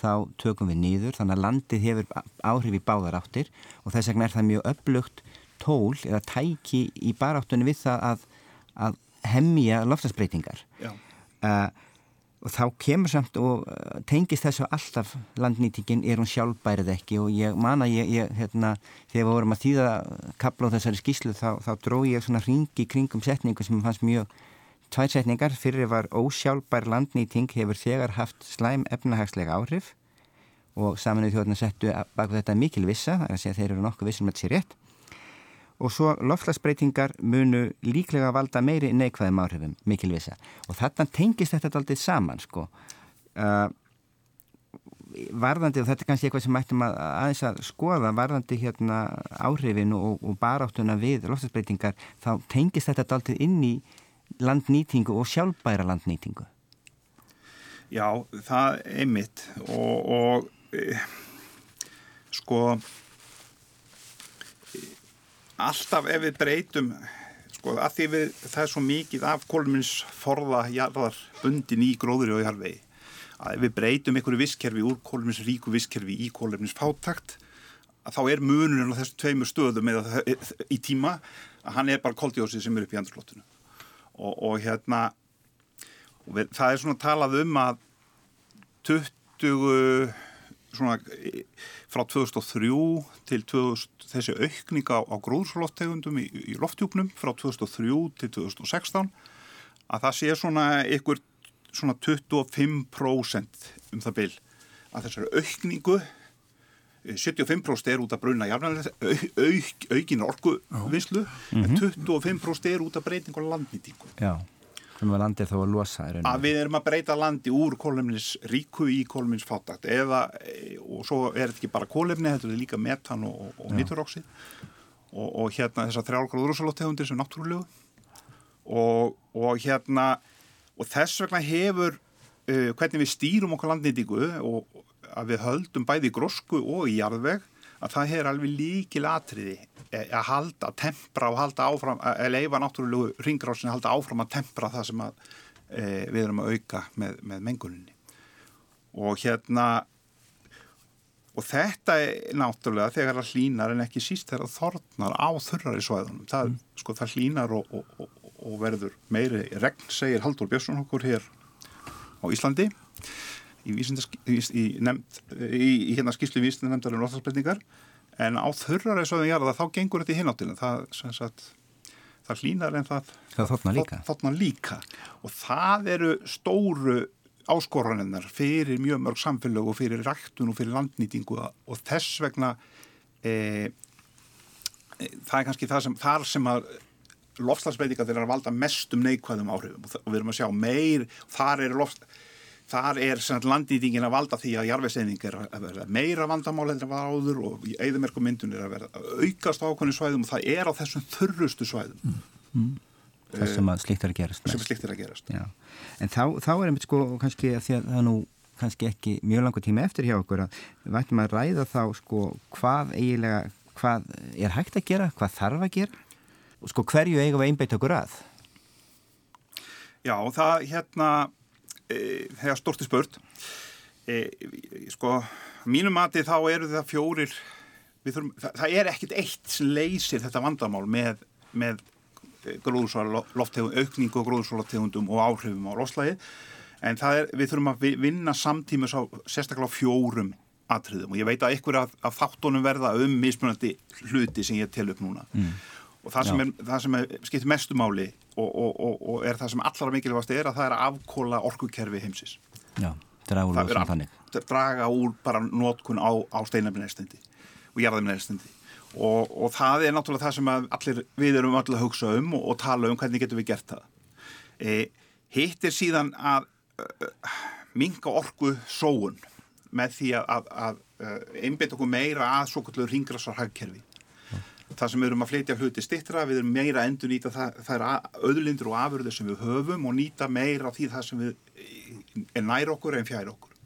þá tökum við nýður, þannig að landið hefur áhrif í báðar áttir og þess vegna er það mjög upplugt tól eða tæki í baráttunni við það að, að hemmja loftasbreytingar. Já. Uh, og þá kemur samt og uh, tengist þessu alltaf landnýtingin er hún sjálfbærið ekki? Og ég man að ég, ég hérna, þegar við vorum að þýða kapla á þessari skíslu þá, þá dró ég svona ringi kringum setningu sem fannst mjög tvær setningar, fyrir var ósjálfbær landnýting hefur þegar haft slæm efnahagslega áhrif. Og saminuð þjóðna settu bak þetta mikil vissa, það er að segja þeir eru nokkuð vissum að þetta sé rétt og svo loftlagsbreytingar munu líklega valda meiri neikvæðum áhrifum, mikil vissa. Og þarna tengist þetta aldrei saman, sko. Uh, varðandi, og þetta er kannski eitthvað sem mættum að aðeins að skoða, varðandi hérna áhrifin og, og baráttuna við loftlagsbreytingar, þá tengist þetta aldrei inn í landnýtingu og sjálfbæra landnýtingu. Já, það er mitt og, og e, sko alltaf ef við breytum sko að því við það er svo mikið af kolumins forða jarðar bundin í gróðri og jarðvegi að ef við breytum einhverju visskerfi úr kolumins ríku visskerfi í kolumins fátakt þá er munurinn á þessum tveimur stöðum eða í tíma að hann er bara koldjósið sem er upp í andrslóttinu og, og hérna og við, það er svona talað um að 20 svona frá 2003 til 2000, þessi aukning á, á gróðslofttegundum í, í loftjúpnum frá 2003 til 2016 að það sé svona ykkur svona 25% um það byl að þessari aukningu 75% er út af brunna jafnlega auk, aukin orkuvinslu mm -hmm. en 25% er út af breyting og landnýtingu. Já, sem að landi er þá að losa að við erum að breyta landi úr kólumnis ríku í kólumins fátakt eða, og svo er þetta ekki bara kólumni þetta er líka metan og, og nitturóksi og, og hérna þessar þrjálgráðurúsalóttegundir sem náttúrulegu. Og, og hérna og þess vegna hefur uh, hvernig við stýrum okkur landnýtingu og að við höldum bæði í grósku og í jarðveg að það er alveg líkil atriði e, að halda, tempra og halda áfram, að leifa náttúrulegu ringrásin að halda áfram að tempra það sem að, e, við erum að auka með, með menguninni. Og hérna og þetta er náttúrulega þegar það hlínar en ekki síst þegar það þornar á þurrari svæðunum. Það, mm. sko, það hlínar og, og, og, og verður meiri regn, segir Haldur Björnsson okkur hér á Íslandi í, í, nefnd, í, í hérna skýrslu vísinu nefndar um lofthalsbreytingar en á þurrar eða svo þá gengur þetta í hináttina það, sagt, það hlínar en það það þotna líka. þotna líka. Og það eru stóru áskoraninnar fyrir mjög mörg samfélag og fyrir ræktun og fyrir landnýtingu og þess vegna e, e, það er kannski það sem, þar sem að lofslagsbreytingar þeirra valda mestum neikvæðum áhrifum. Og við erum að sjá meir, þar er lofslagsbreytingar þar er landnýtingin að valda því að jarfeseining er að verða meira vandamál en það var áður og í eðumerkum myndun er að verða aukast á ákveðinu svæðum og það er á þessum þurrustu svæðum. Mm. Mm. Það sem að slikt er að gerast sem slikt er að gerast. En þá, þá er einmitt sko kannski að því að það nú kannski ekki mjög langur tíma eftir hjá okkur að vært að ræða þá sko hvað eiginlega hvað er hægt að gera, hvað þarf að gera og sko hverju eigum við einbeitt okkur að? Já, það hérna þegar e, stort er spurt e, sko, mínum mati þá eru það fjórir þurfum, það, það er ekkit eitt sem leysir þetta vandamál með, með aukningu og gróðsvarategundum og áhrifum á loslægi en er, við þurfum að vinna samtíma sá, sérstaklega á fjórum atriðum. Og ég veit að ykkur af, af þáttunum verða um mismunandi hluti sem ég tel upp núna. Mm og það sem, er, það sem er, skiptir mestumáli og, og, og, og er það sem allra mikilvægast er að það er að afkóla orkukerfi heimsis Já, draga úr er að draga úr bara nótkun á, á steinarminnestundi og jarðarminnestundi og það er náttúrulega það sem allir, við erum allir að hugsa um og tala um hvernig getum við gert það. E, hitt er síðan að uh, minga orku sóun með því að, að, að uh, einbit okkur meira að svo kallur ringrasar hagkerfi það sem við erum að flytja hluti stittra, við erum meira að endur nýta það, það er öðlindur og afurður sem við höfum og nýta meira því það sem við er nær okkur en fjær okkur.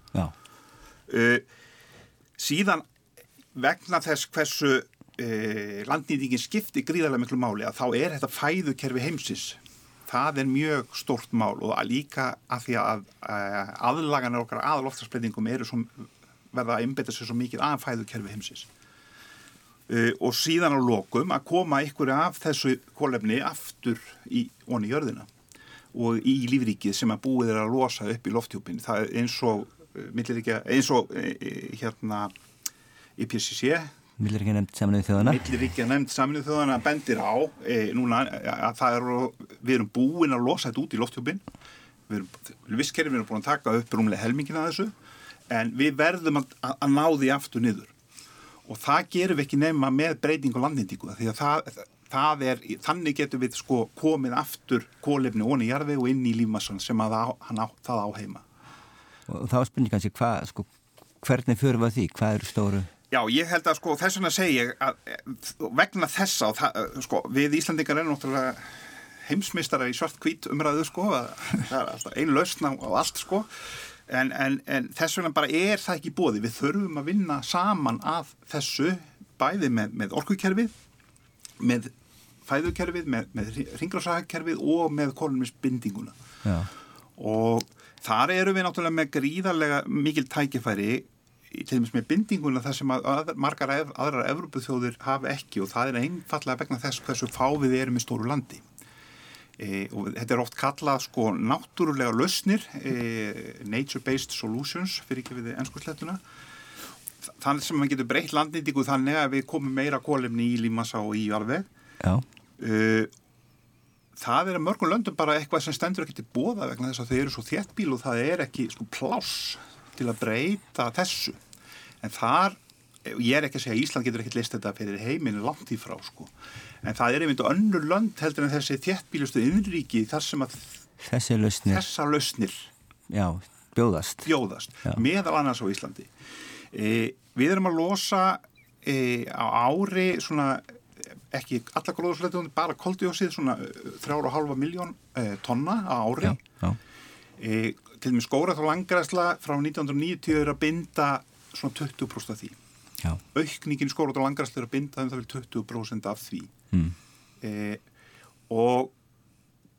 Uh, síðan vegna þess hversu uh, landnýtingin skipti gríðarlega miklu máli að þá er þetta fæðukerfi heimsis það er mjög stort mál og að líka að því að uh, aðlaganir okkar aðloftarsplendingum eru svo, verða að einbeta sér svo mikið að fæðukerfi heimsis Uh, og síðan á lokum að koma ykkur af þessu kólefni aftur í onni jörðina og í lífrikið sem að búið er að losa upp í lofthjúpin það er eins og uh, eins og uh, hérna IPCC Milliríkja nefnd saminuð þjóðana Milliríkja nefnd saminuð þjóðana bendir á e, núna að það er við erum búin að losa þetta út í lofthjúpin við erum visskerfið við erum búin að taka upp rúmlega helmingin að þessu en við verðum að, að ná því aftur niður og það gerum við ekki nefna með breyting og landnýtingu því að það, það er, þannig getum við sko komið aftur kólefni onni í jarfi og inn í lífmassan sem að það, á, það á heima. Og þá spyrir kannski hvað, sko, hvernig fyrir við því, hvað eru stóru? Já, ég held að sko þess vegna segja að vegna þessa það, sko við Íslandingar erum náttúrulega heimsmystara í svart kvít umræðu sko það er alltaf einu lausna á allt sko en, en, en þess vegna bara er það ekki bóði. Við þurfum að vinna saman að þessu bæði með, með orkukerfið, með fæðukerfið, með, með ringrásakerfið og með kolumisbindinguna. Og þar eru við náttúrulega með gríðarlega mikil tækifæri til dæmis með bindinguna þar sem að, að margar aðrar Evrópuþjóðir hafa ekki og það er einfallega vegna þess hversu fávið erum í stóru landi. E, og þetta er oft kallað sko náttúrulega lausnir e, nature-based solutions fyrir ekki við ennskurslettuna þannig sem maður getur breytt landnýtingu þannig að við komum meira kólefni í límassa og í alveg. E, það er að mörgum löndum bara eitthvað sem stendur ekki til bóða vegna þess að þau eru svo þéttbíl og það er ekki sko pláss til að breyta þessu. En þar, ég er ekki að segja að Ísland getur ekkert list þetta fyrir heiminu langt í frá sko. En það er einmitt önnur lönd heldur en þessi þéttbílustu innríki þar sem að lausnir, þessa lausnir já, bjóðast, bjóðast Já. meðal annars á Íslandi. E, við erum að losa e, á ári svona ekki alla gróðursleitum, bara koldjósið svona þrjára og halva miljón e, tonna á ári. Já, já, e, til og með skóra þá langræsla frá 1990 er að binda svona 20% af því já, aukningin skóra og langræsla er að binda um það vil 20% af því mm. e, og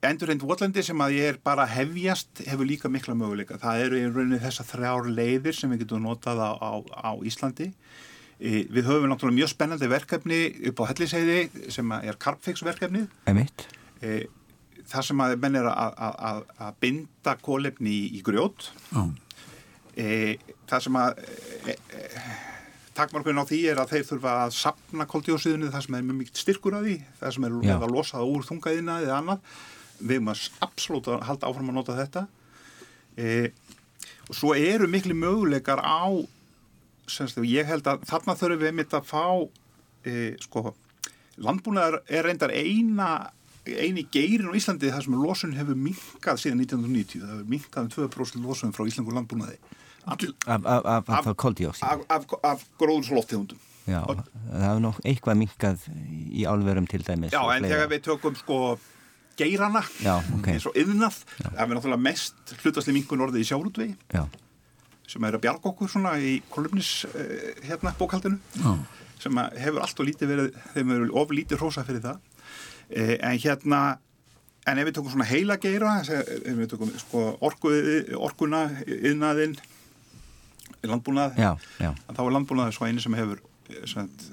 endurreind votlendi sem að ég er bara hefjast hefur líka mikla möguleika. Það eru í rauninni þessar þrjár leiðir sem við getum notað á, á, á Íslandi. E, við höfum náttúrulega mjög spennandi verkefni upp á Helliseiði sem er Carpfix verkefnið. emitt, E, það sem að menn er að, binda kólefni í, í grjót. Já. E, það sem að takmarkun á því er að þeir þurfa að sapna koldjósiðinu það sem er mjög mikið styrkur að því það sem er að losa það úr þungaðina eða annað. Við erum að absolutt að halda áfram að nota þetta. E, og svo eru miklu möguleikar á semst, ég held að þarna þurfum við mitt að fá e, sko, landbúnaðar er reyndar eina eini geirin á Íslandi þar sem losun hefur minkað síðan 1990 það hefur minkað um 2% losun frá Íslangur landbúnaði All, af, af, af, Af- af gróðurslóttegundum Já, það hefur nokk eitthvað minkað í álverum til dæmis Já, og en þegar við tökum sko geirana Já, ok. eins og yðnað, það er náttúrulega mest hlutasli minkun orðið í sjálfútvegi Já, sem er að bjarga okkur svona í kolumnis uh, hérna bókaldinu Já. sem hefur allt og lítið verið þeim eru of lítið hrósa fyrir það. Uh, en hérna en ef við tökum svona heila geira ef við tökum sko orku, orkuna yðnaðinn landbúnað, já, já þá er landbúnað svo eini sem hefur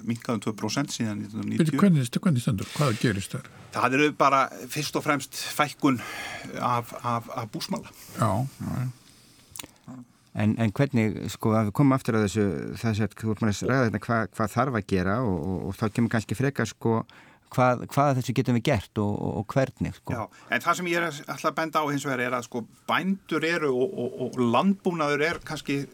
minkaðum 2% síðan Byrju, 1990 hvernig, hvernig stendur? Hvað gerist þar? Það eru bara fyrst og fremst fækkun af, af, af búsmala. Já, já, En, en hvernig, sko, að við komum aftur á þessu, þessu að þú maður að ræða þetta hvað, hvað þarf að gera og, og, og þá kemur kannski frekar, sko, hvað, hvað þessu getum við gert og, og, og hvernig, sko. Já, en það sem ég er alltaf að benda á hins vegar er að sko bændur eru og, og, og landbúnaður er kannski eh,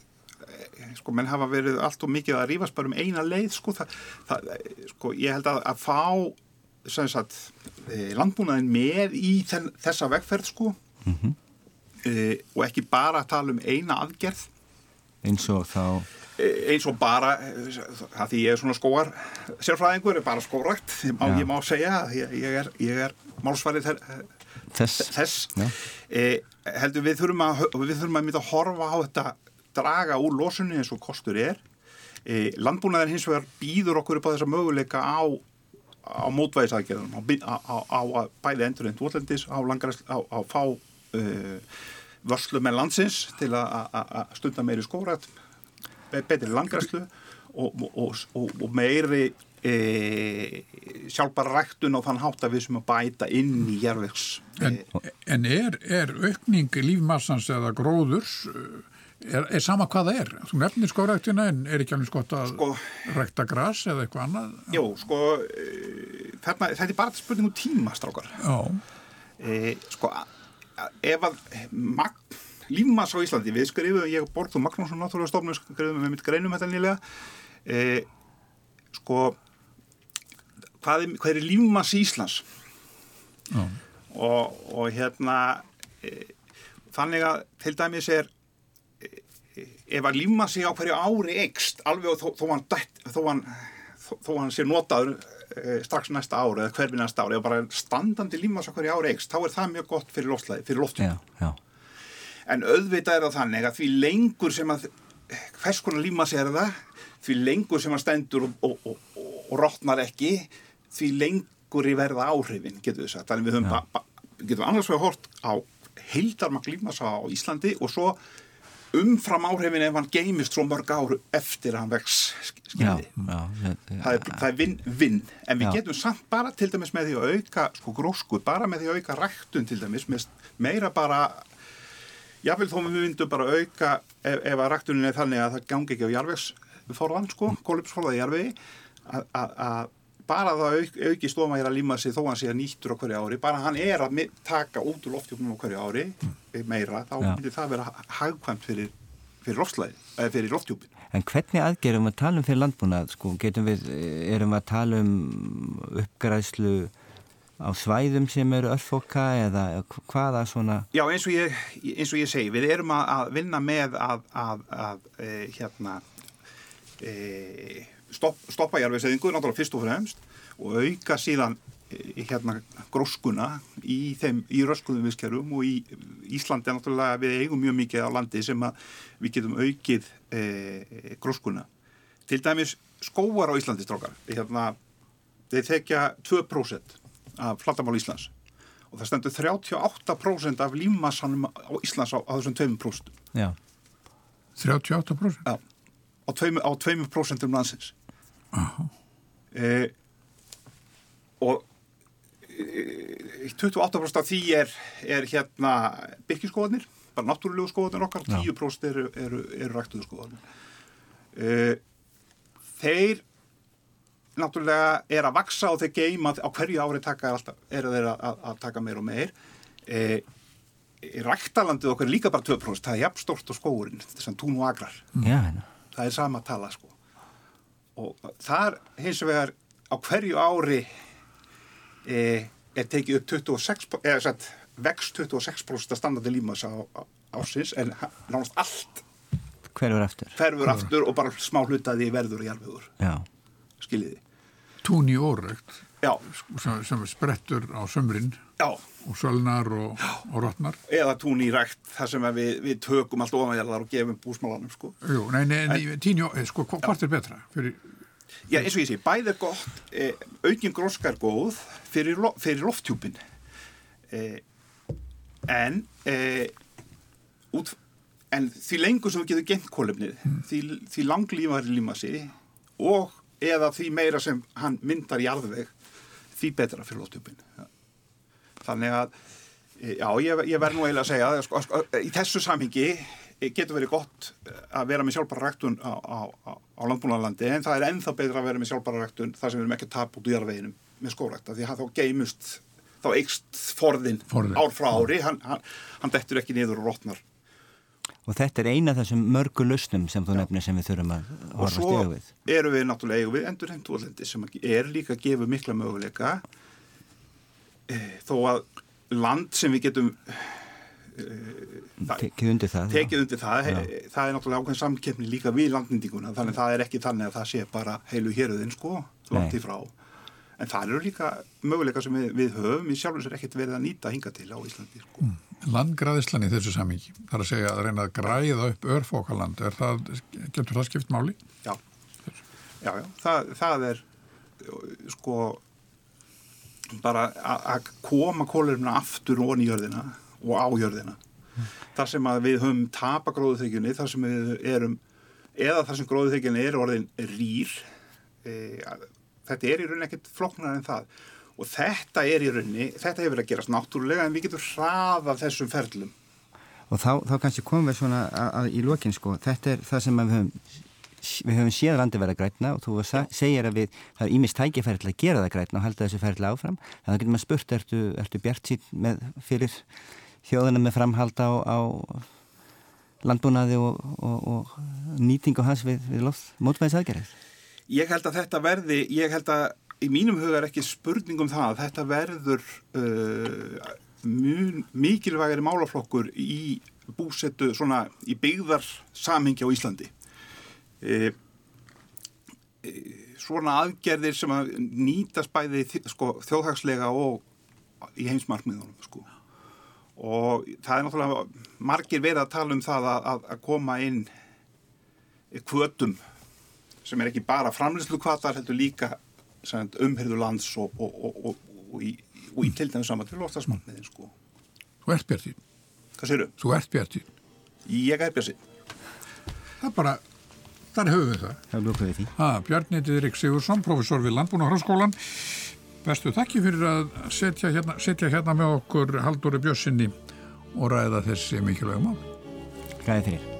sko menn hafa verið allt og mikið að rífast bara um eina leið sko, það, það, sko ég held að, að fá sagt eh, landbúnaðin með í þenn, þessa vegferð sko. Mhm. e, og ekki bara að tala um eina aðgerð. Eins og þá, Eh, eins og bara að því ég er svona skóar sérfræðingur er bara skórækt ég ég má segja að ég, ég er, ég er málsvarið þess, þess. E, heldur við þurfum að við þurfum að mynda að horfa á þetta draga úr losunni eins og kostur er. E, landbúnaðar hins vegar býður okkur upp á þessa möguleika á á mótvæðisaðgerðum á, á, á, bæði endur en dvotlendis á, fá uh, vörslu með landsins til að- stunda meiri skórat be- betri langræslu og, og, og, og meiri e, sjálfbara ræktun á þann hátt að við sem að bæta inn í järvegs En, en er, er aukning lífmassans eða gróðurs er, er sama hvað það er? Þú nefnir skóræktina en er ekki alveg skott að Sko- rækta gras eða eitthvað annað? Jó, sko, e, þarna, þetta er bara spurning um tíma, strákar. Já, E, sko, ef að magn, lífmass á Íslandi, við skrifum, ég Borgþór Magnússon, náttúrulega stofnum, skrifum við mitt greinum þetta nýlega, e, sko, hvað er, hvað er lífmass Íslands? já, Og, og hérna, e, þannig að til dæmis er, ef að lífmassi á hverju ári ekst, alveg þó, þó hann, þó hann, þó, hann sé notaður e, strax næsta ári eða hverfi næsta ári, ef bara standandi lífmass á hverju ári ekst, þá er það mjög gott fyrir loftlæði, fyrir já, en auðvitað er það þannig að því lengur sem að hvers konar límas er það? Því lengur sem að stendur og, og, og, og rótnar ekki því lengur í verða áhrifin getur við sagt, þannig við höfum ba, getum annars vegar hort á heildarmak límasa á Íslandi og svo umfram áhrifin ef hann geimist svo mörg áru eftir að hann vex. Það er, það er vinn, vinn, en við Já. getum samt bara til dæmis með því að auka sko grósku, bara með því að auka ræktun til dæmis, meira bara jáfnvel þó við myndum bara auka ef, ef að ræktunin er þannig að það gangi ekki á jarvegsforðan sko, kólupsforðaði jarvegi að, að, að bara það auk, auki stofma hér að líma sig þó hann sé að nýttur á hverju ári, bara hann er að taka út úr loftjóknum á hverju ári meira, þá Já. myndir það vera hagkvæmt fyrir, fyrir loftslæði, eða fyrir loftjópin En hvernig aðgerum að tala um fyrir landbúnað, sko, getum við, erum við að tala um uppgræðslu á svæðum sem eru örfoka eða hvaða svona, Já, eins og ég, eins og ég segi, við erum að, að vinna með að, að, að e, hérna e, stopp, stoppa jarfiðsæðingu, náttúrulega fyrst og fremst og auka síðan e, hérna gróskuna í þeim, í röskuðum viðskerum og í Íslandi er náttúrulega við eigum mjög mikið á landi sem að við getum aukið e, gróskuna. Til dæmis skóar á Íslandi strókar, hérna, þeir þekja 2% af flattamál Íslands og það stendur 38% af lífmassanum á Íslands á, á þessum 2%. já, 38%? Já, á 2%, á 2% um landsins. E, og e, 28% af því er, er hérna byrkiskóðanir, bara náttúrulegu skóðanir okkar, Já. 10% eru, eru, eru ræktuðu skóðanir. E, þeir náttúrulega er að vaksa og þeir geima á hverju ári taka er alltaf, eru þeir að, að taka meir og meir. E, ræktalandið okkar er líka bara 2% það er jafnstort og skóurinn þess að tún og agrar já, það er sama tala sko og þar hins vegar á hverju ári e, er tekið upp 26 eða satt, vex 26% að standandi límas á, á ásins en nánast allt hverfur aftur. ferfur aftur og bara smá hlutaði verður í alvegur Já, skiljiði? Tún í já, sem, sem sprettur á sömrin já, og sölnar og, og rotnar. eða tún í rækt þar sem við, við tökum allt ofanjarðar og gefum búsmálanum sko Jú, nei, nei, nei tíni, sko, hva- hvort er betra? Fyrir, Já, eins og ég sé, bæði er gott, eh, aukin gróska er góð fyrir, lo fyrir lofttjúpin. Eh, en, eh, út, en því lengur sem þú getur gengt kólefnið, því, því langlífari líma sig og eða því meira sem hann myndar í alveg, því betra fyrir lofttjúpin. Þannig að, eh, já, ég, ég verð nú eiginlega að segja, sko, sko, í þessu samhengi eh, getur verið gott að vera með sjálfbara ræktun á, á, á, á landbúnaðalandi en það er ennþá betra að vera með sjálfbara ræktun þar sem við erum ekki að tapa út í jarðveginum með skórækta því að þá geimust þá eikst forðin, Forðinn. ár frá ári hann, hann, hann dettur ekki niður og rotnar og þetta er eina af þessum mörgu lausnum sem þú nefnir sem við þurfum að og horfa svo stegu við. erum við náttúrulega eigum við endur heimtúalendi sem er líka að gefa mikla möguleika e, þó að land sem við getum það- Tekið undir það. tekið undir það, he, það er náttúrulega ákveðin samkeppni líka við landnýtinguna, þannig að það er ekki þannig að það sé bara heilu héruðin sko, langt í frá. En það eru líka möguleika sem við, við höfum, í sjálfur sér ekkert verið að nýta hinga til á Íslandi sko. Landgræðislan í þessu samingi, þar að segja að reyna að græða upp örfókaland, er það, getur það skipt máli? Já, já, já, það, það er sko bara að- koma kólurina aftur onni í jörðina og á jörðina. Þar sem að við höfum tapa gróðuþykjunni, þar sem við erum, eða þar sem gróðuþykjunni er orðin rýr, e, þetta er í rauninni ekkert floknar en það. Og þetta er í rauninni, þetta hefur verið að gerast náttúrulega en við getum hraðað þessum ferlum. Og þá, þá kannski komum við svona að, að í lokin sko, þetta er það sem að við höfum við höfum séð landi vera grætna og þú segir að við, það er ímist tækifæri til að gera það grætna og halda þessu ferli áfram. Þannig að getur maður spurt, ertu, ertu bjart með, fyrir þjóðina með framhald á, á landbúnaði og, og, og nýtingu hans við, við mótvæðis aðgerðið Ég held að þetta verði, ég held að í mínum huga er ekki spurning um það að þetta verður uh, mikilvægari málaflokkur í búsettu svona í byggðar samhengi á Íslandi. E, e, svona aðgerðir sem að nýtast bæði sko, þjóðhagslega og í heimsmarkmiðunum sko. og það er náttúrulega margir verið að tala um það að, að, að koma inn kvötum sem er ekki bara framlýslu kvatar heldur líka umhyrðu lands og, og, og, og í, í til dæmis saman til loftasmarkniðin sko. Þú ert Bjartín. Hvað séru? Þú ert Bjartín. Ég er Bjartín. Það er bara, þar höfum við það. Það lókuð við því. Ha, Bjarni Didrik Sigursson, professor við Landbúnaháskólan. Bestu þakki fyrir að setja hérna, setja hérna með okkur Haldóri Bjössinni og ræða þessi mikilvægum á. Ræði fyrir.